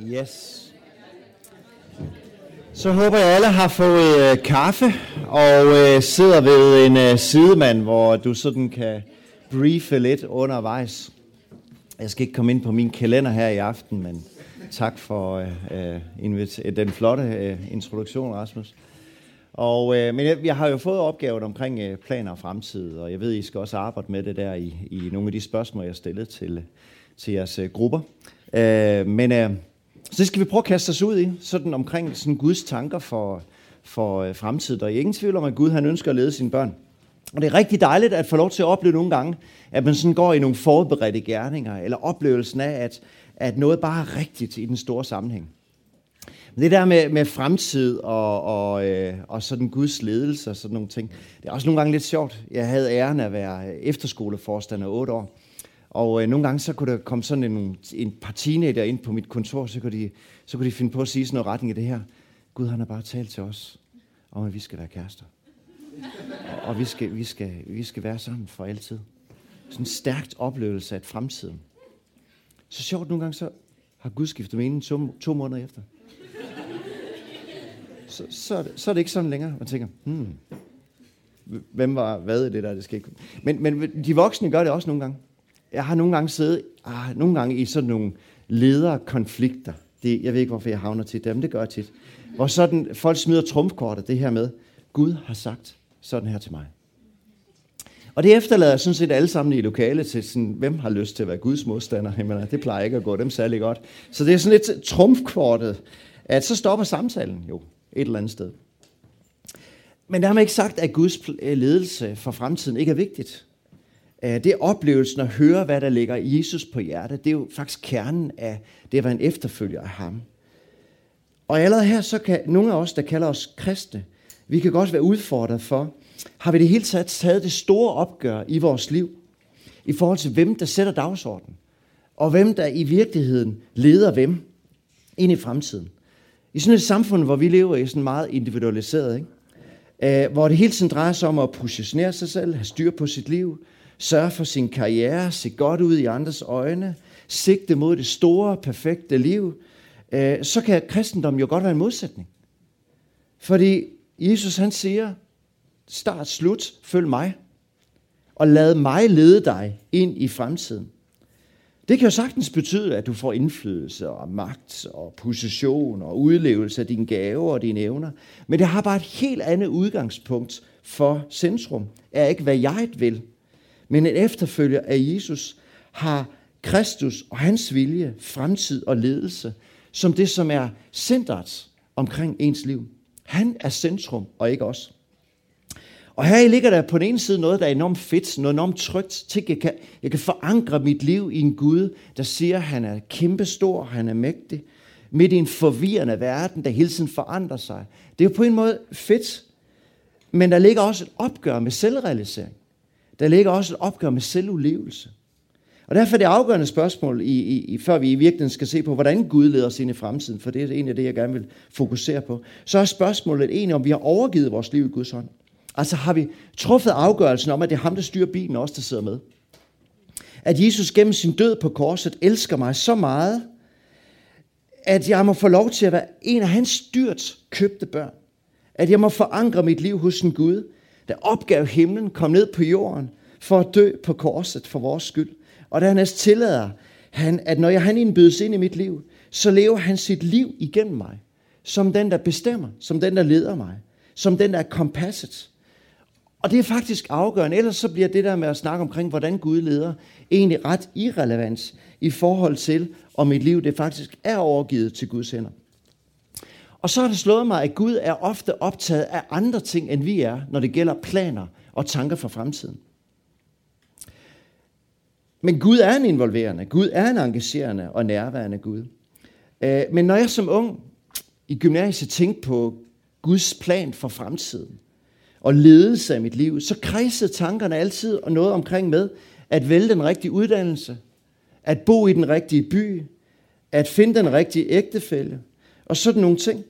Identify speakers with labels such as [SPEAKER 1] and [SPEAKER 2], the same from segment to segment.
[SPEAKER 1] Yes. Så håber jeg, alle har fået øh, kaffe og øh, sidder ved en øh, sidemand, hvor du sådan kan briefe lidt undervejs. Jeg skal ikke komme ind på min kalender her i aften, men tak for øh, øh, øh, den flotte øh, introduktion, Rasmus. Og, øh, men jeg, jeg har jo fået opgaven omkring øh, planer og fremtid, og jeg ved, I skal også arbejde med det der i, i nogle af de spørgsmål, jeg stillede til, til jeres øh, grupper. Øh, men øh, så det skal vi prøve at kaste os ud i, sådan omkring sådan Guds tanker for, for øh, fremtiden. Der er ingen tvivl om, at Gud han ønsker at lede sine børn. Og det er rigtig dejligt at få lov til at opleve nogle gange, at man sådan går i nogle forberedte gerninger, eller oplevelsen af, at, at noget bare er rigtigt i den store sammenhæng. Men det der med, med fremtid og, og, øh, og sådan Guds ledelse og sådan nogle ting, det er også nogle gange lidt sjovt. Jeg havde æren af at være efterskoleforstander 8 år, og øh, nogle gange så kunne der komme sådan en, en par teenager ind på mit kontor, så kunne, de, så kunne de finde på at sige sådan noget retning af det her. Gud han har bare talt til os om, at vi skal være kærester. Og, og vi, skal, vi, skal, vi skal være sammen for altid. Sådan en stærkt oplevelse af fremtiden. Så sjovt nogle gange, så har Gud skiftet mening to, to måneder efter. Så, så, er det, så er det ikke sådan længere. Man tænker, hmm, hvem var hvad i det der, det skal ikke. Men, men de voksne gør det også nogle gange jeg har nogle gange siddet ah, nogle gange i sådan nogle lederkonflikter. Det, jeg ved ikke, hvorfor jeg havner til dem, det gør jeg tit. Hvor sådan, folk smider trumfkortet, det her med, Gud har sagt sådan her til mig. Og det efterlader sådan set alle sammen i lokalet til, sådan, hvem har lyst til at være Guds modstander? Jamen, det plejer ikke at gå dem særlig godt. Så det er sådan lidt trumfkortet, at så stopper samtalen jo et eller andet sted. Men der har man ikke sagt, at Guds ledelse for fremtiden ikke er vigtigt. Øh, det er oplevelsen at høre, hvad der ligger Jesus på hjertet. Det er jo faktisk kernen af det at være en efterfølger af ham. Og allerede her, så kan nogle af os, der kalder os kristne, vi kan godt være udfordret for, har vi det hele taget taget det store opgør i vores liv, i forhold til hvem, der sætter dagsordenen, og hvem, der i virkeligheden leder hvem ind i fremtiden. I sådan et samfund, hvor vi lever i sådan meget individualiseret, ikke? Øh, hvor det hele tiden drejer sig om at positionere sig selv, have styr på sit liv, sørge for sin karriere, se godt ud i andres øjne, sigte mod det store, perfekte liv, øh, så kan kristendom jo godt være en modsætning. Fordi Jesus han siger, start slut, følg mig, og lad mig lede dig ind i fremtiden. Det kan jo sagtens betyde, at du får indflydelse og magt og position og udlevelse af dine gaver og dine evner. Men det har bare et helt andet udgangspunkt for centrum. Er ikke, hvad jeg vil, men en efterfølger af Jesus har Kristus og hans vilje, fremtid og ledelse, som det, som er centret omkring ens liv. Han er centrum, og ikke os. Og her ligger der på den ene side noget, der er enormt fedt, noget enormt trygt. Tænk, jeg kan, jeg kan forankre mit liv i en Gud, der siger, at han er kæmpestor, han er mægtig. Midt i en forvirrende verden, der hele tiden forandrer sig. Det er jo på en måde fedt, men der ligger også et opgør med selvrealisering. Der ligger også et opgør med selvudlevelse. Og derfor er det afgørende spørgsmål, i, i, i, før vi i virkeligheden skal se på, hvordan Gud leder os ind i fremtiden, for det er egentlig af det, jeg gerne vil fokusere på. Så er spørgsmålet egentlig, om vi har overgivet vores liv i Guds hånd. Altså har vi truffet afgørelsen om, at det er ham, der styrer bilen, også der sidder med. At Jesus gennem sin død på korset elsker mig så meget, at jeg må få lov til at være en af hans dyrt købte børn. At jeg må forankre mit liv hos en Gud, der opgav himlen, kom ned på jorden for at dø på korset for vores skyld. Og dernæst tillader han, at når jeg, han indbydes ind i mit liv, så lever han sit liv igennem mig. Som den, der bestemmer, som den, der leder mig, som den, der er kompasset. Og det er faktisk afgørende, ellers så bliver det der med at snakke omkring, hvordan Gud leder, egentlig ret irrelevant i forhold til, om mit liv det faktisk er overgivet til Guds hænder. Og så har det slået mig, at Gud er ofte optaget af andre ting, end vi er, når det gælder planer og tanker for fremtiden. Men Gud er en involverende, Gud er en engagerende og nærværende Gud. Øh, men når jeg som ung i gymnasiet tænkte på Guds plan for fremtiden og ledelse af mit liv, så kredsede tankerne altid og noget omkring med at vælge den rigtige uddannelse, at bo i den rigtige by, at finde den rigtige ægtefælle og sådan nogle ting.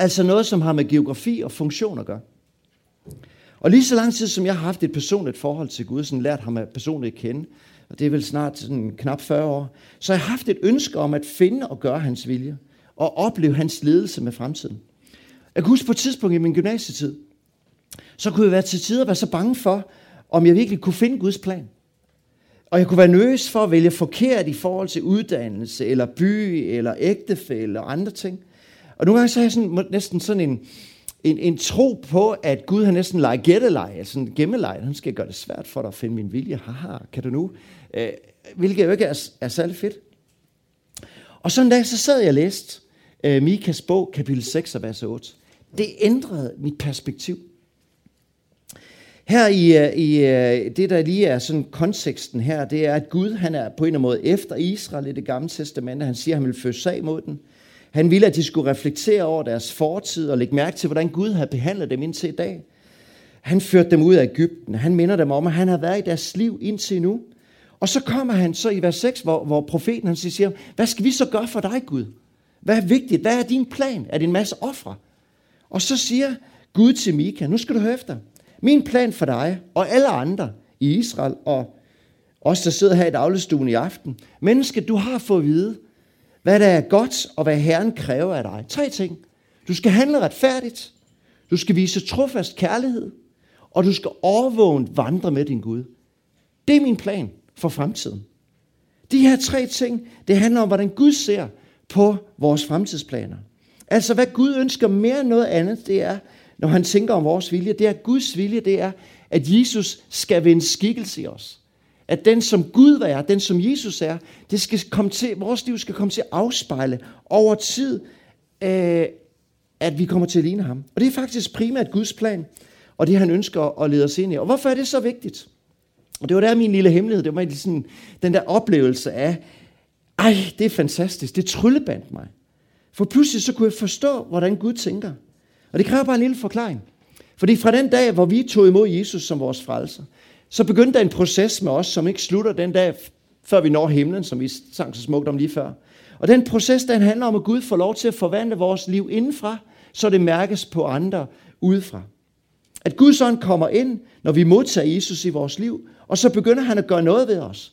[SPEAKER 1] Altså noget, som har med geografi og funktion at gøre. Og lige så lang tid, som jeg har haft et personligt forhold til Gud, sådan lært ham at personligt kende, og det er vel snart sådan knap 40 år, så har jeg haft et ønske om at finde og gøre hans vilje, og opleve hans ledelse med fremtiden. Jeg kan huske på et tidspunkt i min gymnasietid, så kunne jeg være til tider være så bange for, om jeg virkelig kunne finde Guds plan. Og jeg kunne være nervøs for at vælge forkert i forhold til uddannelse, eller by, eller ægtefælle og andre ting. Og nogle gange så har jeg sådan, næsten sådan en, en, en tro på, at Gud har næsten leget gætteleg, altså en gemmeleg. Han skal gøre det svært for dig at finde min vilje. Haha, kan du nu? Øh, hvilket jo ikke er, er særlig fedt. Og sådan en dag, så sad jeg og læste øh, Mikas bog, kapitel 6, vers 8. Det ændrede mit perspektiv. Her i, øh, i øh, det, der lige er sådan konteksten her, det er, at Gud han er på en eller anden måde efter Israel i det gamle testamente. Han siger, at han vil føre sag mod den. Han ville, at de skulle reflektere over deres fortid og lægge mærke til, hvordan Gud havde behandlet dem indtil i dag. Han førte dem ud af Ægypten. Han minder dem om, at han har været i deres liv indtil nu. Og så kommer han så i vers 6, hvor, hvor profeten han siger, hvad skal vi så gøre for dig, Gud? Hvad er vigtigt? Hvad er din plan? Er det en masse ofre? Og så siger Gud til Mika, nu skal du høre efter. Min plan for dig og alle andre i Israel og os, der sidder her i dagligstuen i aften. Menneske, du har fået at vide, hvad der er godt og hvad Herren kræver af dig. Tre ting. Du skal handle retfærdigt. Du skal vise trofast kærlighed. Og du skal overvågent vandre med din Gud. Det er min plan for fremtiden. De her tre ting, det handler om, hvordan Gud ser på vores fremtidsplaner. Altså, hvad Gud ønsker mere end noget andet, det er, når han tænker om vores vilje, det er Guds vilje, det er, at Jesus skal vende skikkelse i os. At den, som Gud er, den, som Jesus er, det skal komme til, vores liv skal komme til at afspejle over tid, øh, at vi kommer til at ligne ham. Og det er faktisk primært Guds plan, og det han ønsker at lede os ind i. Og hvorfor er det så vigtigt? Og det var der min lille hemmelighed, det var sådan, den der oplevelse af, ej, det er fantastisk, det tryllebandt mig. For pludselig så kunne jeg forstå, hvordan Gud tænker. Og det kræver bare en lille forklaring. Fordi fra den dag, hvor vi tog imod Jesus som vores frelser, så begyndte der en proces med os, som ikke slutter den dag, før vi når himlen, som vi sang så smukt om lige før. Og den proces, den handler om, at Gud får lov til at forvandle vores liv indenfra, så det mærkes på andre udefra. At Guds ånd kommer ind, når vi modtager Jesus i vores liv, og så begynder han at gøre noget ved os.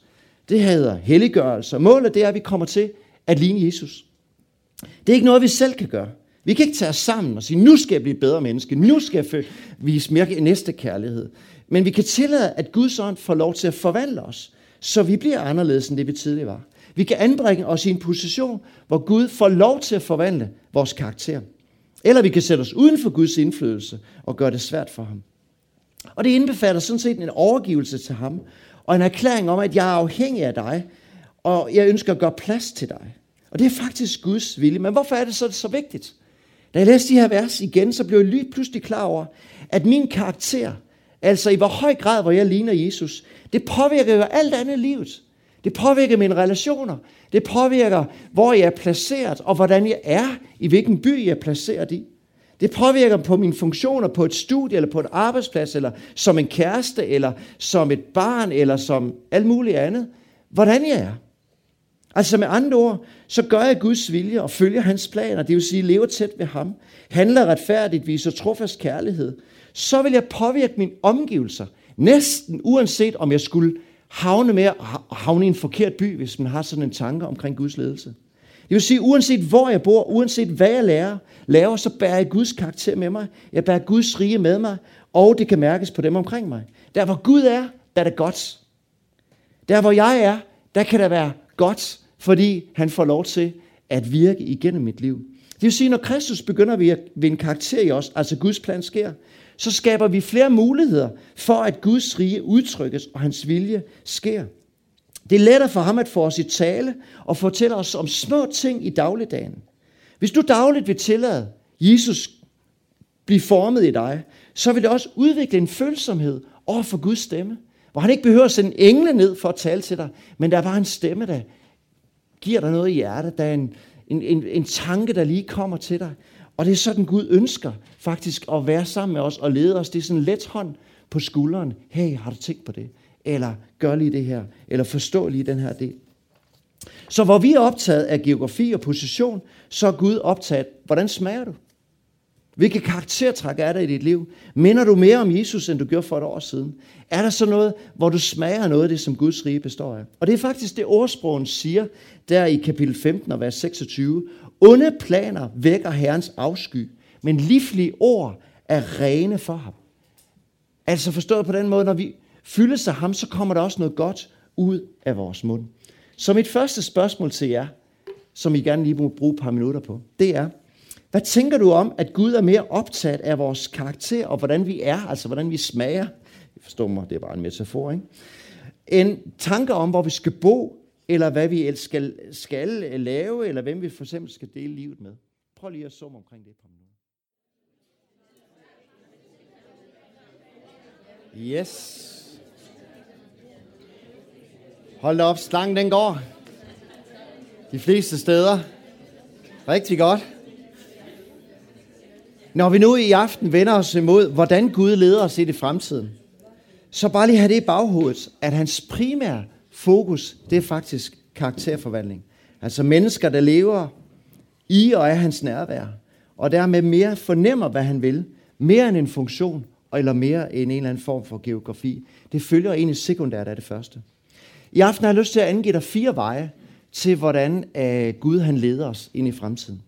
[SPEAKER 1] Det hedder helliggørelse, og målet det er, at vi kommer til at ligne Jesus. Det er ikke noget, vi selv kan gøre. Vi kan ikke tage os sammen og sige, nu skal jeg blive bedre menneske, nu skal jeg vise mere næste kærlighed. Men vi kan tillade, at Guds ånd får lov til at forvandle os, så vi bliver anderledes, end det vi tidligere var. Vi kan anbringe os i en position, hvor Gud får lov til at forvandle vores karakter. Eller vi kan sætte os uden for Guds indflydelse og gøre det svært for ham. Og det indbefatter sådan set en overgivelse til ham, og en erklæring om, at jeg er afhængig af dig, og jeg ønsker at gøre plads til dig. Og det er faktisk Guds vilje. Men hvorfor er det så, så vigtigt? Da jeg læste de her vers igen, så blev jeg lige pludselig klar over, at min karakter, altså i hvor høj grad, hvor jeg ligner Jesus, det påvirker jo alt andet livet. Det påvirker mine relationer. Det påvirker, hvor jeg er placeret, og hvordan jeg er, i hvilken by jeg er placeret i. Det påvirker på mine funktioner på et studie, eller på en arbejdsplads, eller som en kæreste, eller som et barn, eller som alt muligt andet. Hvordan jeg er. Altså med andre ord, så gør jeg Guds vilje og følger hans planer, det vil sige lever tæt ved ham, handler retfærdigt, viser trofast kærlighed, så vil jeg påvirke mine omgivelser, næsten uanset om jeg skulle havne med at havne i en forkert by, hvis man har sådan en tanke omkring Guds ledelse. Det vil sige, uanset hvor jeg bor, uanset hvad jeg lærer, laver, så bærer jeg Guds karakter med mig. Jeg bærer Guds rige med mig, og det kan mærkes på dem omkring mig. Der hvor Gud er, der er det godt. Der hvor jeg er, der kan der være godt, fordi han får lov til at virke igennem mit liv. Det vil sige, når Kristus begynder at vinde karakter i os, altså Guds plan sker, så skaber vi flere muligheder for, at Guds rige udtrykkes, og hans vilje sker. Det er lettere for ham at få os i tale og fortælle os om små ting i dagligdagen. Hvis du dagligt vil tillade Jesus blive formet i dig, så vil det også udvikle en følsomhed over for Guds stemme. Hvor han ikke behøver at sende engle ned for at tale til dig, men der er bare en stemme, der giver dig noget i hjertet. Der er en, en, en, en tanke, der lige kommer til dig. Og det er sådan, Gud ønsker faktisk at være sammen med os og lede os. Det er sådan en let hånd på skulderen. Hey, har du tænkt på det? Eller gør lige det her. Eller forstå lige den her del. Så hvor vi er optaget af geografi og position, så er Gud optaget, hvordan smager du? Hvilke karaktertræk er der i dit liv? Minder du mere om Jesus, end du gjorde for et år siden? Er der så noget, hvor du smager noget af det, som Guds rige består af? Og det er faktisk det ordsprogen siger, der i kapitel 15 og vers 26. Onde planer vækker Herrens afsky, men livlige ord er rene for ham. Altså forstået på den måde, når vi fyldes af ham, så kommer der også noget godt ud af vores mund. Så mit første spørgsmål til jer, som I gerne lige må bruge et par minutter på, det er, hvad tænker du om, at Gud er mere optaget af vores karakter, og hvordan vi er, altså hvordan vi smager? Jeg forstår mig, det er bare en metafor, ikke? En tanke om, hvor vi skal bo, eller hvad vi skal, skal øh, lave, eller hvem vi for eksempel skal dele livet med. Prøv lige at summe omkring det på minutter. Yes. Hold da op, slangen den går. De fleste steder. Rigtig godt. Når vi nu i aften vender os imod, hvordan Gud leder os i det fremtiden, så bare lige have det i baghovedet, at hans primære fokus, det er faktisk karakterforvandling. Altså mennesker, der lever i og af hans nærvær, og dermed mere fornemmer, hvad han vil, mere end en funktion, eller mere end en eller anden form for geografi. Det følger egentlig sekundært af det første. I aften har jeg lyst til at angive dig fire veje til, hvordan øh, Gud han leder os ind i fremtiden.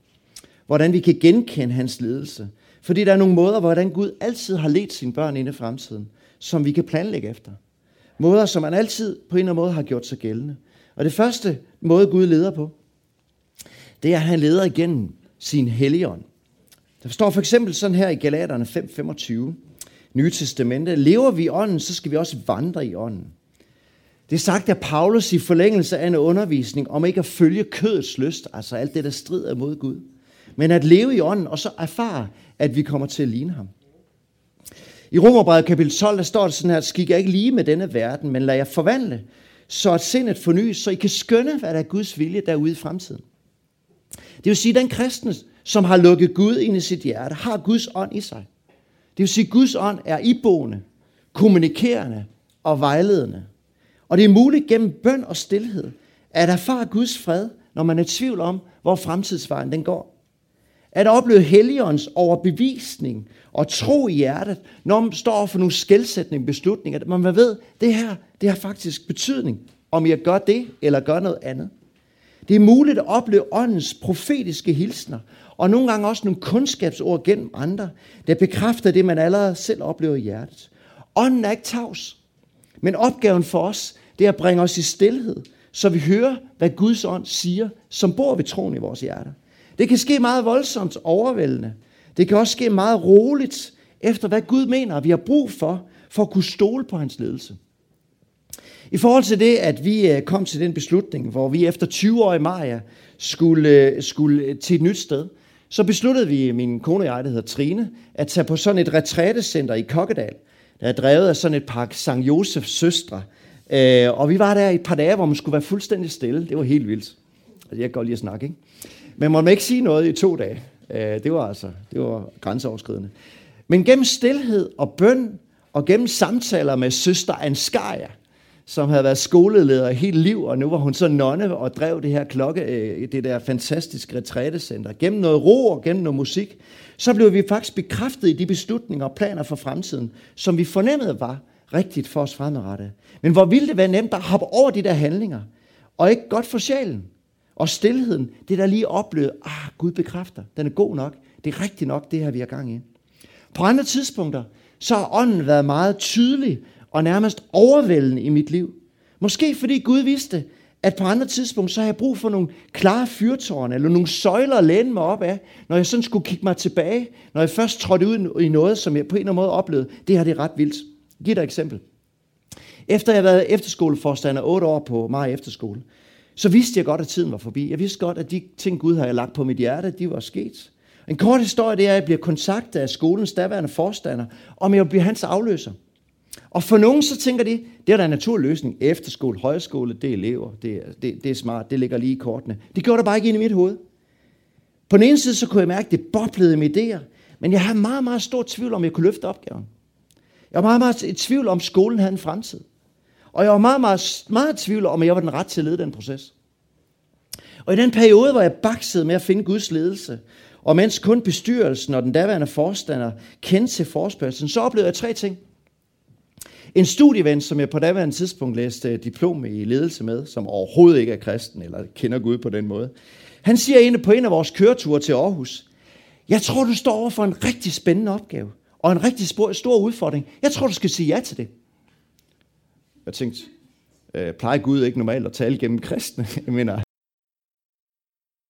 [SPEAKER 1] Hvordan vi kan genkende hans ledelse. Fordi der er nogle måder, hvordan Gud altid har ledt sine børn ind i fremtiden, som vi kan planlægge efter. Måder, som han altid på en eller anden måde har gjort sig gældende. Og det første måde, Gud leder på, det er, at han leder igennem sin helligånd. Der står for eksempel sådan her i Galaterne 5:25, Nye Testamente. Lever vi i ånden, så skal vi også vandre i ånden. Det er sagt af Paulus i forlængelse af en undervisning om ikke at følge kødets lyst, altså alt det, der strider mod Gud, men at leve i ånden og så erfare, at vi kommer til at ligne ham. I Romerbrevet kapitel 12, der står det sådan her, skik ikke lige med denne verden, men lad jer forvandle, så at sindet fornyes, så I kan skønne, hvad der er Guds vilje derude i fremtiden. Det vil sige, at den kristne, som har lukket Gud ind i sit hjerte, har Guds ånd i sig. Det vil sige, at Guds ånd er iboende, kommunikerende og vejledende. Og det er muligt gennem bøn og stillhed at erfare Guds fred, når man er i tvivl om, hvor fremtidsvejen den går. At opleve Helligåndens overbevisning og tro i hjertet, når man står for nogle skældsætning beslutninger. Man ved, det her det har faktisk betydning, om jeg gør det eller gør noget andet. Det er muligt at opleve åndens profetiske hilsner, og nogle gange også nogle kundskabsord gennem andre, der bekræfter det, man allerede selv oplever i hjertet. Ånden er ikke tavs, men opgaven for os, det er at bringe os i stillhed, så vi hører, hvad Guds ånd siger, som bor ved troen i vores hjerter. Det kan ske meget voldsomt overvældende. Det kan også ske meget roligt, efter hvad Gud mener, vi har brug for, for at kunne stole på hans ledelse. I forhold til det, at vi øh, kom til den beslutning, hvor vi efter 20 år i Maja skulle, øh, skulle til et nyt sted, så besluttede vi, min kone og jeg, der hedder Trine, at tage på sådan et retrætecenter i Kokkedal, der er drevet af sådan et par Sankt Josefs søstre. Øh, og vi var der i et par dage, hvor man skulle være fuldstændig stille. Det var helt vildt. Altså, jeg kan godt lide at snakke, ikke? Men man må ikke sige noget i to dage. Øh, det var altså det var grænseoverskridende. Men gennem stillhed og bøn, og gennem samtaler med søster Anskaria, som havde været skoleleder hele liv, og nu var hun så nonne og drev det her klokke, øh, det der fantastiske retrætecenter. Gennem noget ro og gennem noget musik, så blev vi faktisk bekræftet i de beslutninger og planer for fremtiden, som vi fornemmede var rigtigt for os fremadrettet. Men hvor ville det være nemt at hoppe over de der handlinger, og ikke godt for sjælen. Og stillheden, det der lige oplevet, ah, Gud bekræfter, den er god nok, det er rigtigt nok, det her vi har gang i. På andre tidspunkter, så har ånden været meget tydelig og nærmest overvældende i mit liv. Måske fordi Gud vidste, at på andre tidspunkter, så har jeg brug for nogle klare fyrtårne, eller nogle søjler at læne mig op af, når jeg sådan skulle kigge mig tilbage, når jeg først trådte ud i noget, som jeg på en eller anden måde oplevede. Det her det er ret vildt. Giv dig et eksempel. Efter jeg havde været efterskoleforstander 8 år på Maja Efterskole, så vidste jeg godt, at tiden var forbi. Jeg vidste godt, at de ting, Gud havde lagt på mit hjerte, de var sket. En kort historie, det er, at jeg bliver kontaktet af skolens daværende forstander, om jeg vil blive hans afløser. Og for nogen så tænker de, det er da en naturlig løsning. Efterskole, højskole, det er elever, det er, det, det er smart, det ligger lige i kortene. Det gjorde der bare ikke ind i mit hoved. På den ene side så kunne jeg mærke, at det boblede med idéer, men jeg havde meget, meget stor tvivl om, jeg kunne løfte opgaven. Jeg var meget, meget i tvivl om, skolen havde en fremtid. Og jeg var meget, meget, meget i tvivl om, at jeg var den ret til at lede den proces. Og i den periode, hvor jeg baksede med at finde Guds ledelse, Og mens kun bestyrelsen og den daværende forstander kendte til forspørgelsen, så oplevede jeg tre ting. En studieven, som jeg på daværende tidspunkt læste diplom i ledelse med, som overhovedet ikke er kristen eller kender Gud på den måde. Han siger inde på en af vores køreture til Aarhus, jeg tror, du står over for en rigtig spændende opgave og en rigtig stor udfordring. Jeg tror, du skal sige ja til det. Jeg tænkte, øh, plejer Gud ikke normalt at tale gennem kristne? Jeg mener,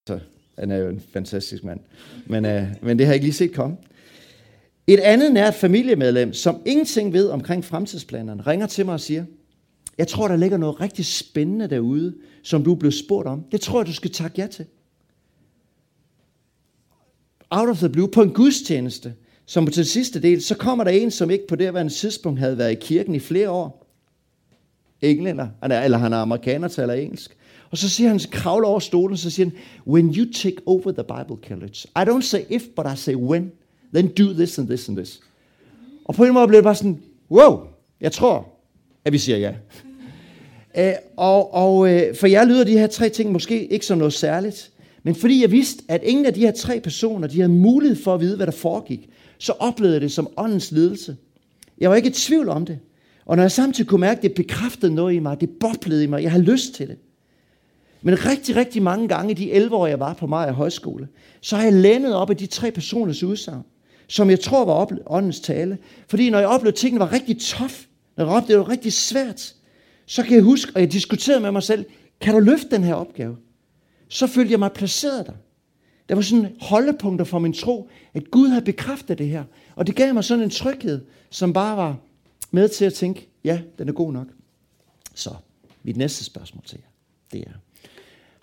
[SPEAKER 1] så han er jo en fantastisk mand. Men, øh, men det har jeg ikke lige set komme. Et andet nært familiemedlem, som ingenting ved omkring fremtidsplanerne, ringer til mig og siger, jeg tror, der ligger noget rigtig spændende derude, som du er blevet spurgt om. Det tror jeg, du skal takke ja til. Out of the blue, på en gudstjeneste, som til sidste del, så kommer der en, som ikke på det her tidspunkt havde været i kirken i flere år. Englænder, eller han er amerikaner, taler engelsk. Og så siger han, kravler over stolen, så siger han, when you take over the Bible college, I don't say if, but I say when, then do this and this and this. Og på en måde blev det bare sådan, wow, jeg tror, at vi siger ja. Æ, og, og øh, for jeg lyder de her tre ting måske ikke som noget særligt, men fordi jeg vidste, at ingen af de her tre personer, de havde mulighed for at vide, hvad der foregik, så oplevede jeg det som åndens ledelse. Jeg var ikke i tvivl om det. Og når jeg samtidig kunne mærke, at det bekræftede noget i mig, det boblede i mig, jeg har lyst til det. Men rigtig, rigtig mange gange i de 11 år, jeg var på mig højskole, så har jeg lænet op af de tre personers udsagn, som jeg tror var åndens tale. Fordi når jeg oplevede, at tingene var rigtig tof, når jeg oplevede, det var rigtig svært, så kan jeg huske, og jeg diskuterede med mig selv, kan du løfte den her opgave? Så følte jeg mig placeret der. Der var sådan holdepunkter for min tro, at Gud havde bekræftet det her. Og det gav mig sådan en tryghed, som bare var med til at tænke, ja, den er god nok. Så, mit næste spørgsmål til jer, det er,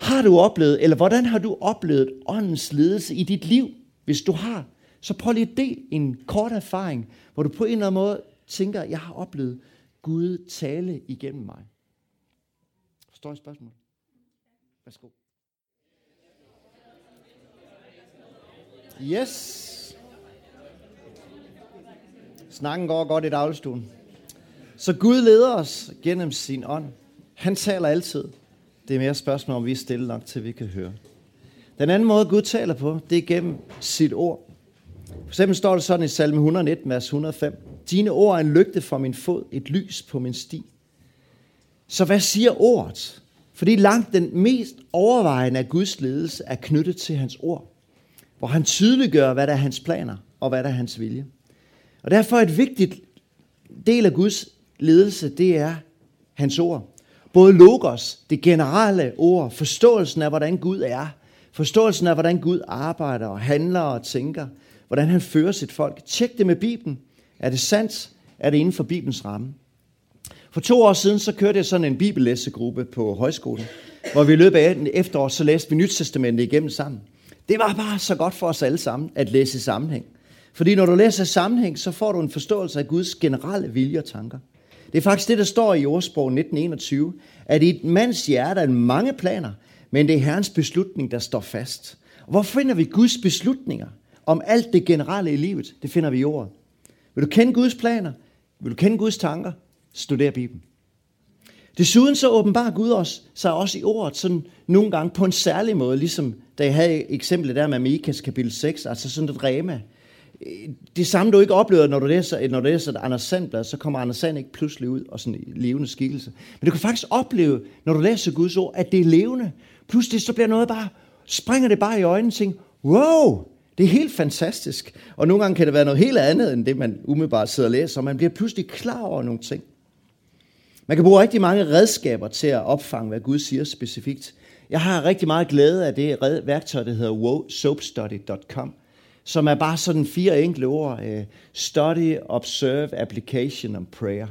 [SPEAKER 1] har du oplevet, eller hvordan har du oplevet åndens ledelse i dit liv? Hvis du har, så prøv lige at del en kort erfaring, hvor du på en eller anden måde tænker, jeg har oplevet Gud tale igennem mig. Forstår I spørgsmålet? Værsgo. Yes. Snakken går godt i dagligstuen. Så Gud leder os gennem sin ånd. Han taler altid. Det er mere spørgsmål, om vi er stille nok til, vi kan høre. Den anden måde, Gud taler på, det er gennem sit ord. For eksempel står det sådan i salme 119, vers 105. Dine ord er en lygte for min fod, et lys på min sti. Så hvad siger ordet? Fordi langt den mest overvejende af Guds ledelse er knyttet til hans ord. Hvor han tydeliggør, hvad der er hans planer, og hvad der er hans vilje. Og derfor er et vigtigt del af Guds ledelse, det er hans ord. Både logos, det generelle ord, forståelsen af, hvordan Gud er, forståelsen af, hvordan Gud arbejder og handler og tænker, hvordan han fører sit folk. Tjek det med Bibelen. Er det sandt? Er det inden for Bibelens ramme? For to år siden, så kørte jeg sådan en bibellæsegruppe på højskolen, hvor vi i løbet af efterår, så læste vi Nyt Testamentet igennem sammen. Det var bare så godt for os alle sammen at læse i sammenhæng. Fordi når du læser i sammenhæng, så får du en forståelse af Guds generelle vilje og tanker. Det er faktisk det, der står i ordsprog 1921, at i et mands hjerte er mange planer, men det er Herrens beslutning, der står fast. Hvor finder vi Guds beslutninger om alt det generelle i livet? Det finder vi i ordet. Vil du kende Guds planer? Vil du kende Guds tanker? Studer Bibelen. Desuden så åbenbarer Gud os, sig også i ordet sådan nogle gange på en særlig måde, ligesom da jeg havde eksemplet der med Mikas kapitel 6, altså sådan et rema det samme du ikke oplever, når du læser, når du læser Anders Sandblad, så kommer Anders Sand ikke pludselig ud og sådan en levende skikkelse. Men du kan faktisk opleve, når du læser Guds ord, at det er levende. Pludselig så bliver noget bare, springer det bare i øjnene og tænker, wow, det er helt fantastisk. Og nogle gange kan det være noget helt andet, end det man umiddelbart sidder og læser, og man bliver pludselig klar over nogle ting. Man kan bruge rigtig mange redskaber til at opfange, hvad Gud siger specifikt. Jeg har rigtig meget glæde af det værktøj, der hedder soapstudy.com som er bare sådan fire enkle ord. Øh, study, observe, application and prayer.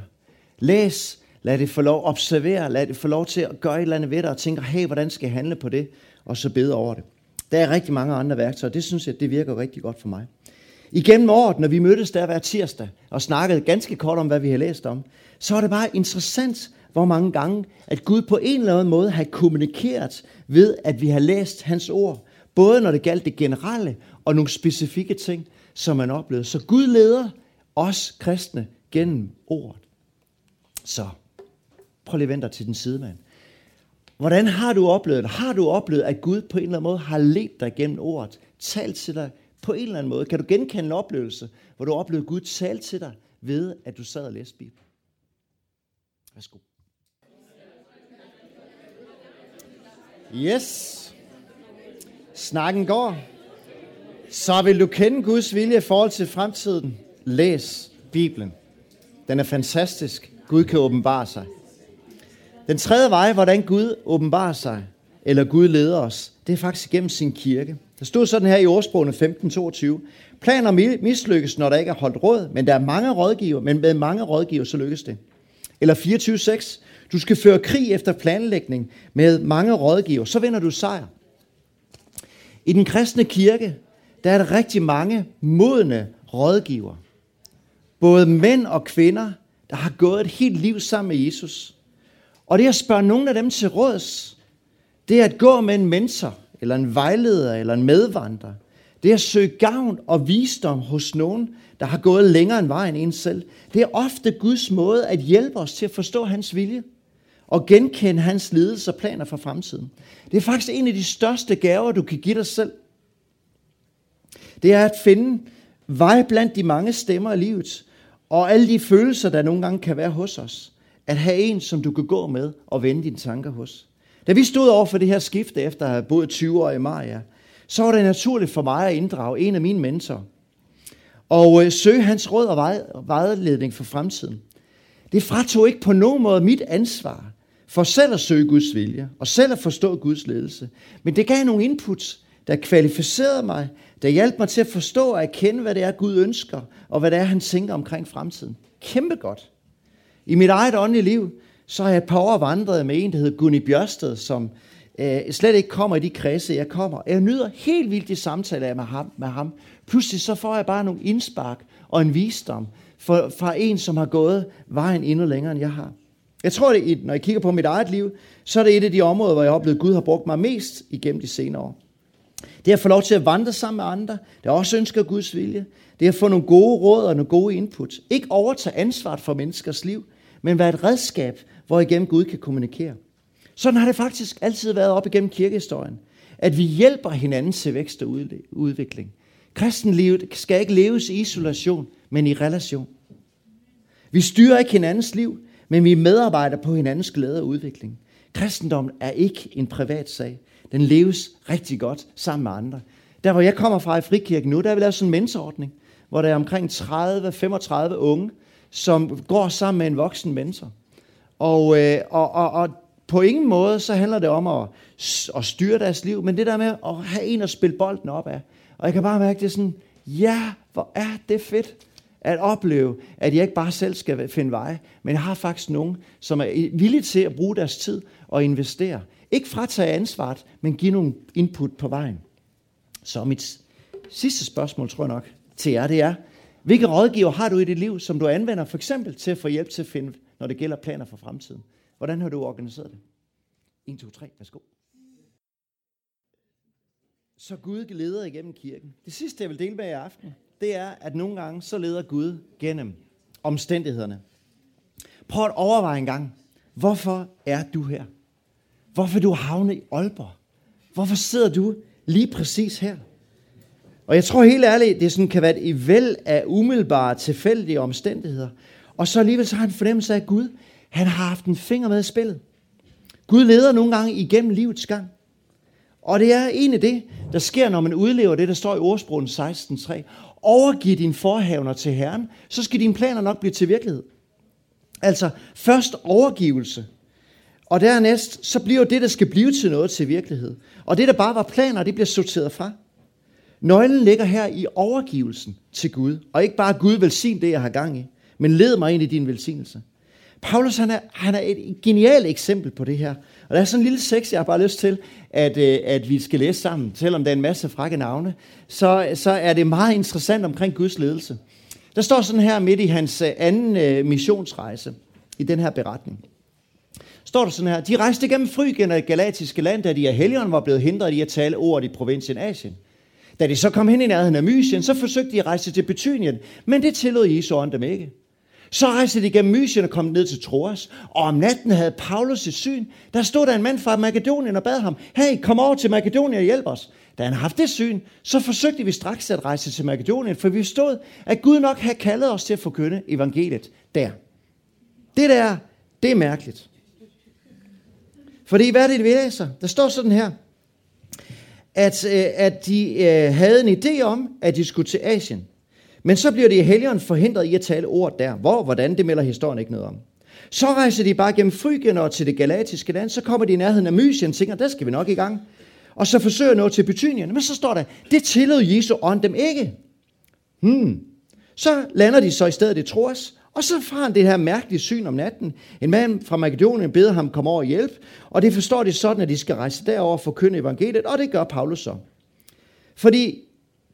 [SPEAKER 1] Læs, lad det få lov, observere, lad det få lov til at gøre et eller andet ved dig, og tænke, hey, hvordan skal jeg handle på det, og så bede over det. Der er rigtig mange andre værktøjer, det synes jeg, det virker rigtig godt for mig. Igennem året, når vi mødtes der hver tirsdag, og snakkede ganske kort om, hvad vi har læst om, så var det bare interessant, hvor mange gange, at Gud på en eller anden måde har kommunikeret ved, at vi har læst hans ord. Både når det galt det generelle, og nogle specifikke ting, som man oplevede. Så Gud leder os kristne gennem ordet. Så prøv lige at vente til den side, mand. Hvordan har du oplevet det? Har du oplevet, at Gud på en eller anden måde har ledt dig gennem ordet, talt til dig på en eller anden måde? Kan du genkende en oplevelse, hvor du oplevede Gud tale til dig ved, at du sad og læste Bibelen? Værsgo. Yes. Snakken går. Så vil du kende Guds vilje i forhold til fremtiden. Læs Bibelen. Den er fantastisk. Gud kan åbenbare sig. Den tredje vej, hvordan Gud åbenbarer sig, eller Gud leder os, det er faktisk gennem sin kirke. Der stod sådan her i ordsprogene 15.22. Planer mislykkes, når der ikke er holdt råd, men der er mange rådgiver, men med mange rådgiver, så lykkes det. Eller 24.6. Du skal føre krig efter planlægning med mange rådgiver, så vinder du sejr. I den kristne kirke, der er der rigtig mange modne rådgiver. Både mænd og kvinder, der har gået et helt liv sammen med Jesus. Og det at spørge nogen af dem til råds, det er at gå med en mentor, eller en vejleder, eller en medvandrer. Det er at søge gavn og visdom hos nogen, der har gået længere end vejen en selv. Det er ofte Guds måde at hjælpe os til at forstå hans vilje og genkende hans ledelse og planer for fremtiden. Det er faktisk en af de største gaver, du kan give dig selv. Det er at finde vej blandt de mange stemmer i livet, og alle de følelser, der nogle gange kan være hos os. At have en, som du kan gå med og vende dine tanker hos. Da vi stod over for det her skifte, efter at have boet 20 år i Maja, så var det naturligt for mig at inddrage en af mine mentorer. Og øh, søge hans råd og vejledning for fremtiden. Det fratog ikke på nogen måde mit ansvar for selv at søge Guds vilje, og selv at forstå Guds ledelse. Men det gav nogle inputs, der kvalificerede mig, der hjalp mig til at forstå og erkende, hvad det er, Gud ønsker, og hvad det er, han tænker omkring fremtiden. Kæmpe godt. I mit eget åndelige liv, så har jeg et par år vandret med en, der hedder Gunni Bjørsted, som øh, slet ikke kommer i de kredse, jeg kommer. Jeg nyder helt vildt de samtaler med ham, med ham. Pludselig så får jeg bare nogle indspark og en visdom for, fra en, som har gået vejen endnu længere, end jeg har. Jeg tror, det, når jeg kigger på mit eget liv, så er det et af de områder, hvor jeg har oplevet, at Gud har brugt mig mest igennem de senere år. Det er at få lov til at vandre sammen med andre, der også ønsker Guds vilje. Det er at få nogle gode råd og nogle gode input. Ikke overtage ansvaret for menneskers liv, men være et redskab, hvor igennem Gud kan kommunikere. Sådan har det faktisk altid været op igennem kirkehistorien. At vi hjælper hinanden til vækst og udvikling. Kristenlivet skal ikke leves i isolation, men i relation. Vi styrer ikke hinandens liv, men vi medarbejder på hinandens glæde og udvikling. Kristendommen er ikke en privat sag. Den leves rigtig godt sammen med andre. Der hvor jeg kommer fra i Frikirken nu, der er vi lavet sådan en mentorordning, hvor der er omkring 30-35 unge, som går sammen med en voksen mentor. Og, øh, og, og, og på ingen måde så handler det om at, at styre deres liv, men det der med at have en at spille bolden op af. Og jeg kan bare mærke, det er sådan, ja, hvor er det fedt at opleve, at jeg ikke bare selv skal finde vej, men jeg har faktisk nogen, som er villige til at bruge deres tid og investere. Ikke fratage ansvaret, men give nogle input på vejen. Så mit sidste spørgsmål, tror jeg nok, til jer, det er, hvilke rådgiver har du i dit liv, som du anvender for eksempel til at få hjælp til at finde, når det gælder planer for fremtiden? Hvordan har du organiseret det? 1, 2, 3, værsgo. Så Gud leder igennem kirken. Det sidste, jeg vil dele med jer i aften, det er, at nogle gange så leder Gud gennem omstændighederne. Prøv at overveje en gang, hvorfor er du her? Hvorfor du havnet i Aalborg? Hvorfor sidder du lige præcis her? Og jeg tror helt ærligt, det sådan kan være et væld af umiddelbare, tilfældige omstændigheder. Og så alligevel så har han fornemmelse af, at Gud, han har haft en finger med i spillet. Gud leder nogle gange igennem livets gang. Og det er egentlig det, der sker, når man udlever det, der står i ordsprogen 16.3. Overgiv dine forhavner til Herren, så skal dine planer nok blive til virkelighed. Altså først overgivelse, og dernæst så bliver det, der skal blive til noget til virkelighed. Og det, der bare var planer, det bliver sorteret fra. Nøglen ligger her i overgivelsen til Gud. Og ikke bare Gud velsign det, jeg har gang i, men led mig ind i din velsignelse. Paulus han er, han er et genialt eksempel på det her. Og der er sådan en lille seks, jeg har bare lyst til, at, øh, at vi skal læse sammen. Selvom der er en masse frække navne, så, så er det meget interessant omkring Guds ledelse. Der står sådan her midt i hans øh, anden øh, missionsrejse, i den her beretning. Står der sådan her, de rejste gennem Frygien og galatiske land, da de af helgen var blevet hindret i at tale ordet i provinsen Asien. Da de så kom hen i nærheden af Mysien, så forsøgte de at rejse til Betynien, men det tillod Jesu ånd dem ikke. Så rejste de gennem Mysien og kom ned til Troas. Og om natten havde Paulus et syn. Der stod der en mand fra Makedonien og bad ham, hey, kom over til Makedonien og hjælp os. Da han havde det syn, så forsøgte vi straks at rejse til Makedonien, for vi stod, at Gud nok havde kaldet os til at forkynde evangeliet der. Det der, det er mærkeligt. Fordi hvad er det, vi læser? Der står sådan her, at, øh, at de øh, havde en idé om, at de skulle til Asien. Men så bliver de i helgen forhindret i at tale ord der. Hvor, hvordan, det melder historien ikke noget om. Så rejser de bare gennem Frygien og til det galatiske land. Så kommer de i nærheden af Mysien og tænker, der skal vi nok i gang. Og så forsøger noget til Bethynien. Men så står der, det tillod Jesu ånd dem ikke. Hmm. Så lander de så i stedet i Troas, og så får han det her mærkelige syn om natten. En mand fra Makedonien beder ham komme over og hjælpe, og det forstår de sådan, at de skal rejse derover for at forkynde evangeliet, og det gør Paulus så. Fordi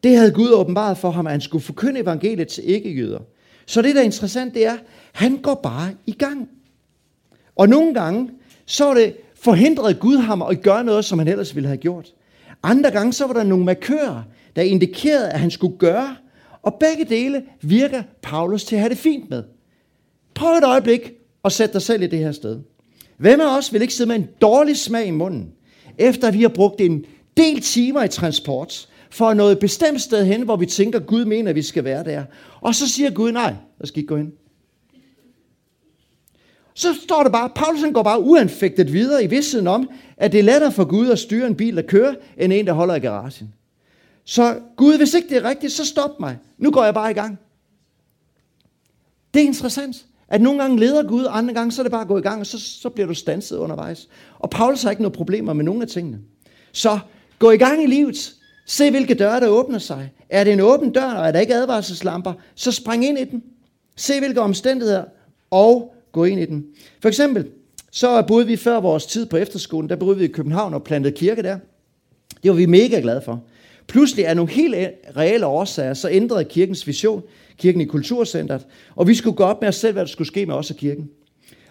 [SPEAKER 1] det havde Gud åbenbart for ham, at han skulle forkynde evangeliet til ikke-jøder. Så det, der er interessant, det er, han går bare i gang. Og nogle gange, så er det forhindret Gud ham at gøre noget, som han ellers ville have gjort. Andre gange, så var der nogle markører, der indikerede, at han skulle gøre, og begge dele virker Paulus til at have det fint med. Prøv et øjeblik at sætte dig selv i det her sted. Hvem af os vil ikke sidde med en dårlig smag i munden, efter vi har brugt en del timer i transport, for at nå et bestemt sted hen, hvor vi tænker, Gud mener, at vi skal være der. Og så siger Gud, nej, der skal ikke gå hen. Så står det bare, Paulus går bare uanfægtet videre i vidstheden om, at det er lettere for Gud at styre en bil, der kører, end en, der holder i garagen. Så Gud, hvis ikke det er rigtigt, så stop mig. Nu går jeg bare i gang. Det er interessant, at nogle gange leder Gud, andre gange så er det bare at gå i gang, og så, så bliver du stanset undervejs. Og Paulus har ikke noget problemer med nogen af tingene. Så gå i gang i livet. Se, hvilke døre, der åbner sig. Er det en åben dør, og er der ikke advarselslamper, så spring ind i den. Se, hvilke omstændigheder, og gå ind i den. For eksempel, så boede vi før vores tid på efterskolen, der boede vi i København og plantede kirke der. Det var vi mega glade for. Pludselig er nogle helt e- reelle årsager, så ændrede kirkens vision, kirken i kulturcentret, og vi skulle gå op med os selv, hvad der skulle ske med os og kirken.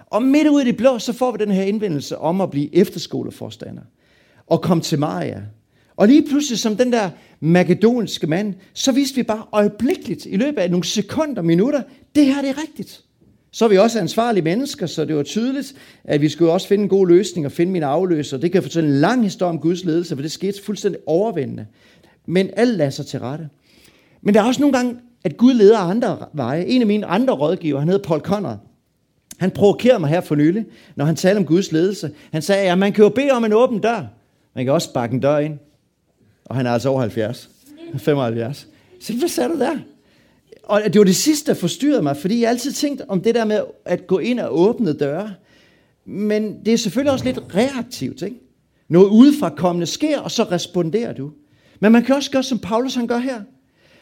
[SPEAKER 1] Og midt ud i det blå, så får vi den her indvendelse om at blive efterskoleforstander og komme til Maria. Og lige pludselig, som den der makedonske mand, så vidste vi bare øjeblikkeligt, i løbet af nogle sekunder, minutter, det her det er rigtigt. Så er vi også ansvarlige mennesker, så det var tydeligt, at vi skulle også finde en god løsning og finde min afløser. Det kan jeg fortælle en lang historie om Guds ledelse, for det skete fuldstændig overvældende. Men alt lader sig til rette. Men der er også nogle gange, at Gud leder andre veje. En af mine andre rådgiver, han hedder Paul Conrad. Han provokerede mig her for nylig, når han talte om Guds ledelse. Han sagde, at man kan jo bede om en åben dør. Man kan også sparke en dør ind. Og han er altså over 70. 75. Så hvad sagde du der? Og det var det sidste, der forstyrrede mig, fordi jeg altid tænkt om det der med at gå ind og åbne døre. Men det er selvfølgelig også lidt reaktivt, ikke? Noget udefra kommende sker, og så responderer du. Men man kan også gøre, som Paulus han gør her.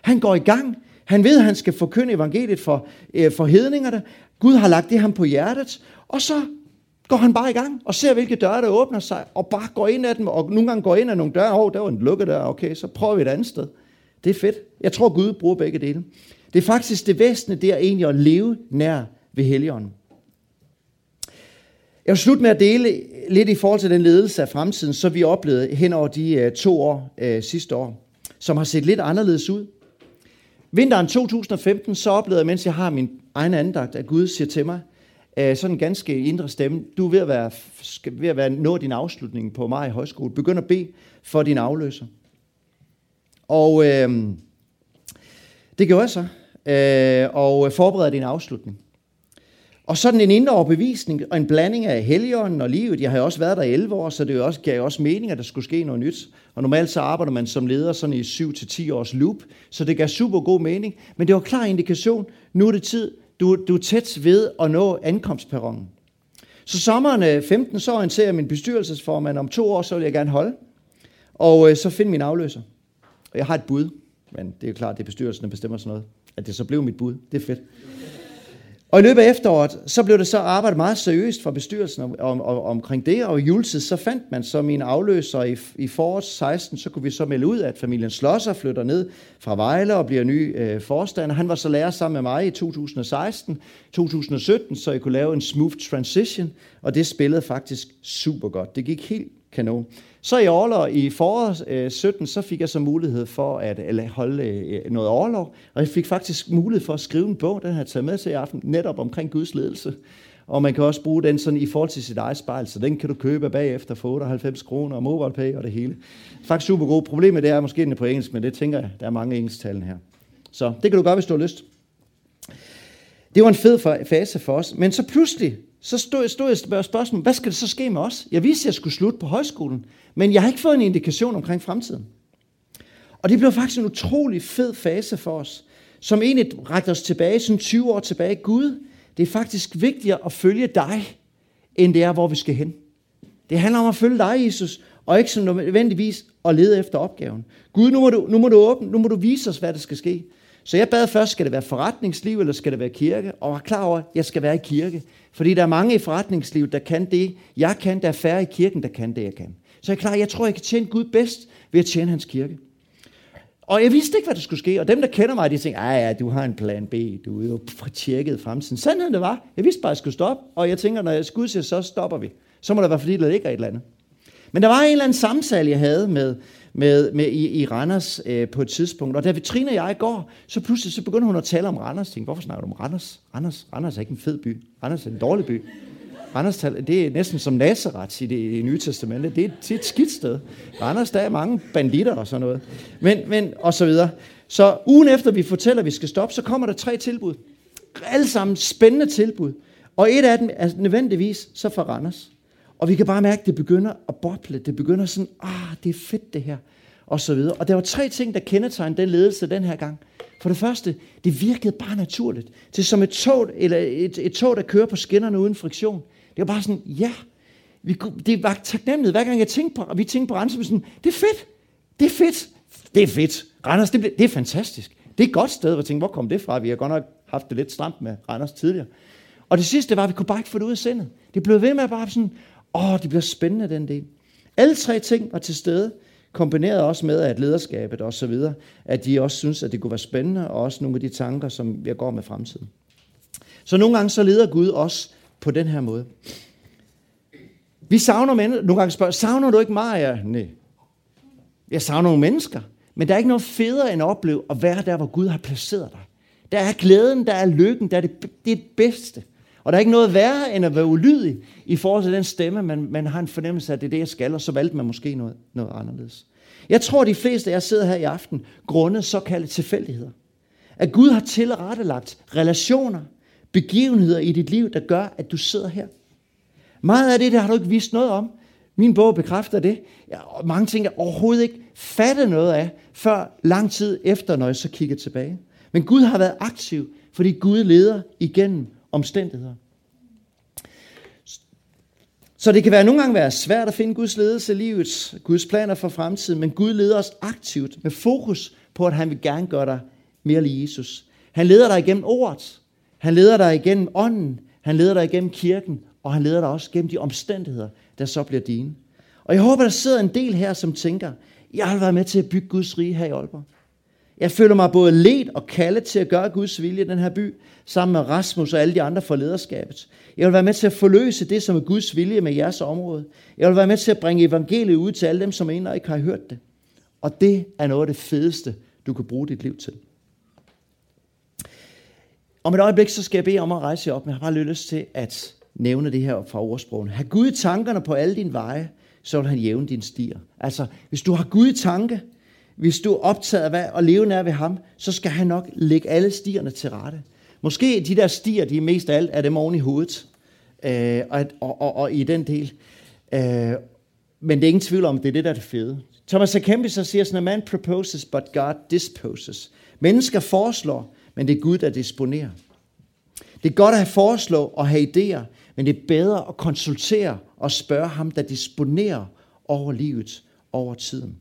[SPEAKER 1] Han går i gang. Han ved, at han skal forkynde evangeliet for, øh, for hedningerne. Gud har lagt det ham på hjertet. Og så går han bare i gang og ser, hvilke døre, der åbner sig, og bare går ind ad dem, og nogle gange går ind ad nogle døre, åh, oh, der var en lukket dør, okay, så prøver vi et andet sted. Det er fedt. Jeg tror, Gud bruger begge dele. Det er faktisk det væsentlige, det er egentlig at leve nær ved Helligånden. Jeg vil slutte med at dele lidt i forhold til den ledelse af fremtiden, så vi oplevede hen over de øh, to år øh, sidste år, som har set lidt anderledes ud. Vinteren 2015, så oplevede jeg, mens jeg har min egen andagt, at Gud siger til mig, øh, sådan en ganske indre stemme, du er ved at være, ved at være nå din afslutning på mig i højskole. Begynd at bede for din afløser. Og øh, det gjorde jeg så, øh, og forberedte din afslutning. Og sådan en indre overbevisning og en blanding af helligånden og livet. Jeg har jo også været der i 11 år, så det også, gav også mening, at der skulle ske noget nyt. Og normalt så arbejder man som leder sådan i 7-10 års loop, så det gav super god mening. Men det var klar indikation, nu er det tid, du, du er tæt ved at nå ankomstperronen. Så sommeren øh, 15, så orienterer min bestyrelsesformand, om to år, så vil jeg gerne holde. Og øh, så finde min afløser. Og jeg har et bud, men det er jo klart, det er bestyrelsen, der bestemmer sådan noget. At det så blev mit bud, det er fedt. Og i løbet af efteråret, så blev det så arbejdet meget seriøst fra bestyrelsen om, om, om, omkring det, og i juletid, så fandt man så min afløser i, i foråret 16, så kunne vi så melde ud, at familien Slosser flytter ned fra Vejle og bliver ny øh, forstander. Han var så lærer sammen med mig i 2016, 2017, så jeg kunne lave en smooth transition, og det spillede faktisk super godt. Det gik helt Kanon. Så i overlov i foråret øh, 17, så fik jeg så mulighed for at eller holde øh, noget overlov, og jeg fik faktisk mulighed for at skrive en bog, den har jeg taget med til i aften, netop omkring Guds ledelse. Og man kan også bruge den sådan i forhold til sit eget spejl, så den kan du købe bagefter for 98 kroner og mobile pay og det hele. Faktisk super god. Problemet det er måske den er på engelsk, men det tænker jeg, der er mange engelsktalende her. Så det kan du gøre, hvis du har lyst. Det var en fed fase for os. Men så pludselig, så stod, stod jeg og spørgsmålet, hvad skal det så ske med os? Jeg vidste, at jeg skulle slutte på højskolen, men jeg har ikke fået en indikation omkring fremtiden. Og det blev faktisk en utrolig fed fase for os, som egentlig rakte os tilbage, sådan 20 år tilbage. Gud, det er faktisk vigtigere at følge dig, end det er, hvor vi skal hen. Det handler om at følge dig, Jesus, og ikke så nødvendigvis at lede efter opgaven. Gud, nu må, du, nu må du åbne, nu må du vise os, hvad der skal ske. Så jeg bad først, skal det være forretningsliv, eller skal det være kirke? Og var klar over, at jeg skal være i kirke. Fordi der er mange i forretningslivet, der kan det, jeg kan. Der er færre i kirken, der kan det, jeg kan. Så jeg er klar, jeg tror, jeg kan tjene Gud bedst ved at tjene hans kirke. Og jeg vidste ikke, hvad der skulle ske. Og dem, der kender mig, de tænkte, ja, ja, du har en plan B. Du er jo tjekket fremtiden. Sandheden det var, jeg vidste bare, at jeg skulle stoppe. Og jeg tænker, når jeg skulle siger, så stopper vi. Så må det være, fordi der ligger et eller andet. Men der var en eller anden samtale, jeg havde med, med, med i, i Randers øh, på et tidspunkt. Og da Vitrine og jeg går, så pludselig så begynder hun at tale om Randers. Jeg tænkte, hvorfor snakker du om Randers? Randers? Randers er ikke en fed by. Randers er en dårlig by. Randers, det er næsten som Nazareth i det, i nye testamente. Det er, det er et skidt sted. Randers, der er mange banditter og sådan noget. Men, men, og så videre. Så ugen efter vi fortæller, at vi skal stoppe, så kommer der tre tilbud. Alle sammen spændende tilbud. Og et af dem er nødvendigvis så fra Randers. Og vi kan bare mærke, at det begynder at boble. Det begynder sådan, ah, det er fedt det her. Og så videre. Og der var tre ting, der kendetegnede den ledelse den her gang. For det første, det virkede bare naturligt. Det er som et tog, eller et, et tog, der kører på skinnerne uden friktion. Det var bare sådan, ja, vi, det var taknemmeligt. Hver gang jeg tænkte på, og vi tænkte på Randers, sådan, det er fedt, det er fedt, det er fedt. Randers, det, det er fantastisk. Det er et godt sted, hvor jeg tænkte, hvor kom det fra? Vi har godt nok haft det lidt stramt med Randers tidligere. Og det sidste var, at vi kunne bare ikke få det ud af sindet. Det blev ved med at bare sådan, åh, det bliver spændende den del. Alle tre ting var til stede, kombineret også med, at lederskabet og så videre, at de også synes, at det kunne være spændende, og også nogle af de tanker, som jeg går med fremtiden. Så nogle gange så leder Gud os på den her måde. Vi savner mennesker. Nogle gange spørger, savner du ikke mig? Ja, nej. Jeg savner nogle mennesker. Men der er ikke noget federe end at opleve at være der, hvor Gud har placeret dig. Der er glæden, der er lykken, der er det, det er det bedste. Og der er ikke noget værre end at være ulydig i forhold til den stemme, man, man har en fornemmelse af, at det er det, jeg skal, og så valgte man måske noget, noget anderledes. Jeg tror, at de fleste af jer sidder her i aften, grundet såkaldte tilfældigheder. At Gud har tilrettelagt relationer, begivenheder i dit liv, der gør, at du sidder her. Meget af det, der har du ikke vidst noget om. Min bog bekræfter det. Ja, og mange ting, jeg overhovedet ikke fatte noget af, før lang tid efter, når jeg så kigger tilbage. Men Gud har været aktiv, fordi Gud leder igennem omstændigheder. Så det kan være nogle gange være svært at finde Guds ledelse i livet, Guds planer for fremtiden, men Gud leder os aktivt med fokus på, at han vil gerne gøre dig mere lige Jesus. Han leder dig igennem ordet, han leder dig igennem ånden, han leder dig igennem kirken, og han leder dig også gennem de omstændigheder, der så bliver dine. Og jeg håber, der sidder en del her, som tænker, jeg har været med til at bygge Guds rige her i Aalborg. Jeg føler mig både let og kaldet til at gøre Guds vilje i den her by, sammen med Rasmus og alle de andre for lederskabet. Jeg vil være med til at forløse det, som er Guds vilje med jeres område. Jeg vil være med til at bringe evangeliet ud til alle dem, som endnu ikke har hørt det. Og det er noget af det fedeste, du kan bruge dit liv til. Om et øjeblik, så skal jeg bede om at rejse jer op, men jeg har bare lyst til at nævne det her fra ordsprogen. Har Gud i tankerne på alle dine veje, så vil han jævne dine stier. Altså, hvis du har Gud i tanke, hvis du er optaget af hvad, at leve nær ved ham, så skal han nok lægge alle stierne til rette. Måske de der stier, de er mest af alt er dem oven i hovedet, øh, og, og, og, og i den del. Øh, men det er ingen tvivl om, det er det, der er det fede. Thomas A. Kempis så siger sådan, at man proposes, but God disposes. Mennesker foreslår, men det er Gud, der disponerer. Det er godt at have foreslå og have idéer, men det er bedre at konsultere og spørge ham, der disponerer over livet, over tiden.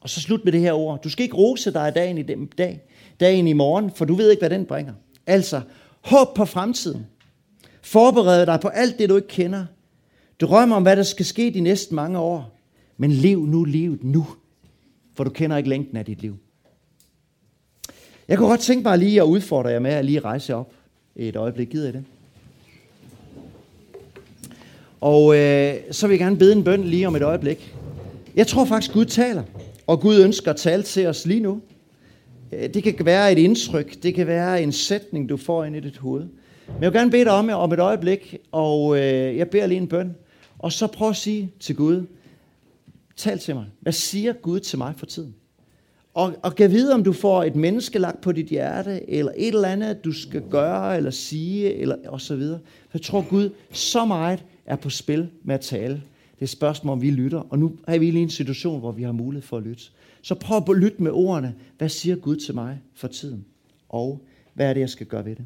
[SPEAKER 1] Og så slut med det her ord. Du skal ikke rose dig dagen i den dag, dagen i morgen, for du ved ikke, hvad den bringer. Altså, håb på fremtiden. Forbered dig på alt det, du ikke kender. Drøm om, hvad der skal ske de næste mange år. Men lev nu livet nu, for du kender ikke længden af dit liv. Jeg kunne godt tænke mig lige at udfordre jer med at lige rejse op et øjeblik. Gider I det? Og øh, så vil jeg gerne bede en bøn lige om et øjeblik. Jeg tror faktisk, Gud taler. Og Gud ønsker at tale til os lige nu. Øh, det kan være et indtryk. Det kan være en sætning, du får ind i dit hoved. Men jeg vil gerne bede dig om, om et øjeblik. Og øh, jeg beder lige en bøn. Og så prøv at sige til Gud. Tal til mig. Hvad siger Gud til mig for tiden? Og, og kan vide, om du får et menneske lagt på dit hjerte, eller et eller andet, du skal gøre, eller sige, eller og så videre. For jeg tror, Gud så meget er på spil med at tale. Det er et spørgsmål, om vi lytter. Og nu er vi i en situation, hvor vi har mulighed for at lytte. Så prøv at lytte med ordene. Hvad siger Gud til mig for tiden? Og hvad er det, jeg skal gøre ved det?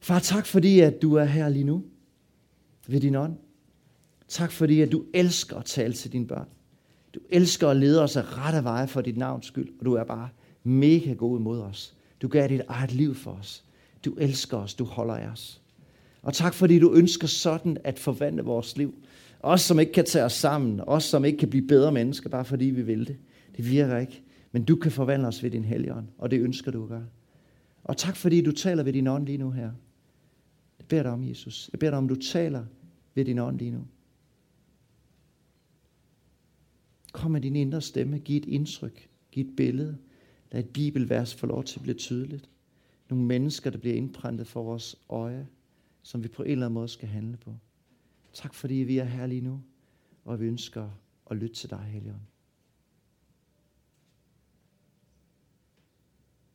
[SPEAKER 1] Far, tak fordi, at du er her lige nu ved din ånd. Tak fordi, at du elsker at tale til dine børn. Du elsker at lede os af rette veje for dit navns skyld, og du er bare mega god imod os. Du gav dit eget liv for os. Du elsker os, du holder af os. Og tak fordi du ønsker sådan at forvandle vores liv. Os som ikke kan tage os sammen, os som ikke kan blive bedre mennesker, bare fordi vi vil det. Det virker ikke. Men du kan forvandle os ved din helligånd, og det ønsker du at gøre. Og tak fordi du taler ved din ånd lige nu her. Jeg beder dig om, Jesus. Jeg beder dig om, du taler ved din ånd lige nu. Kom med din indre stemme, giv et indtryk, giv et billede. Lad et bibelvers få lov til at blive tydeligt. Nogle mennesker, der bliver indprintet for vores øje, som vi på en eller anden måde skal handle på. Tak fordi vi er her lige nu, og vi ønsker at lytte til dig, Helligånd.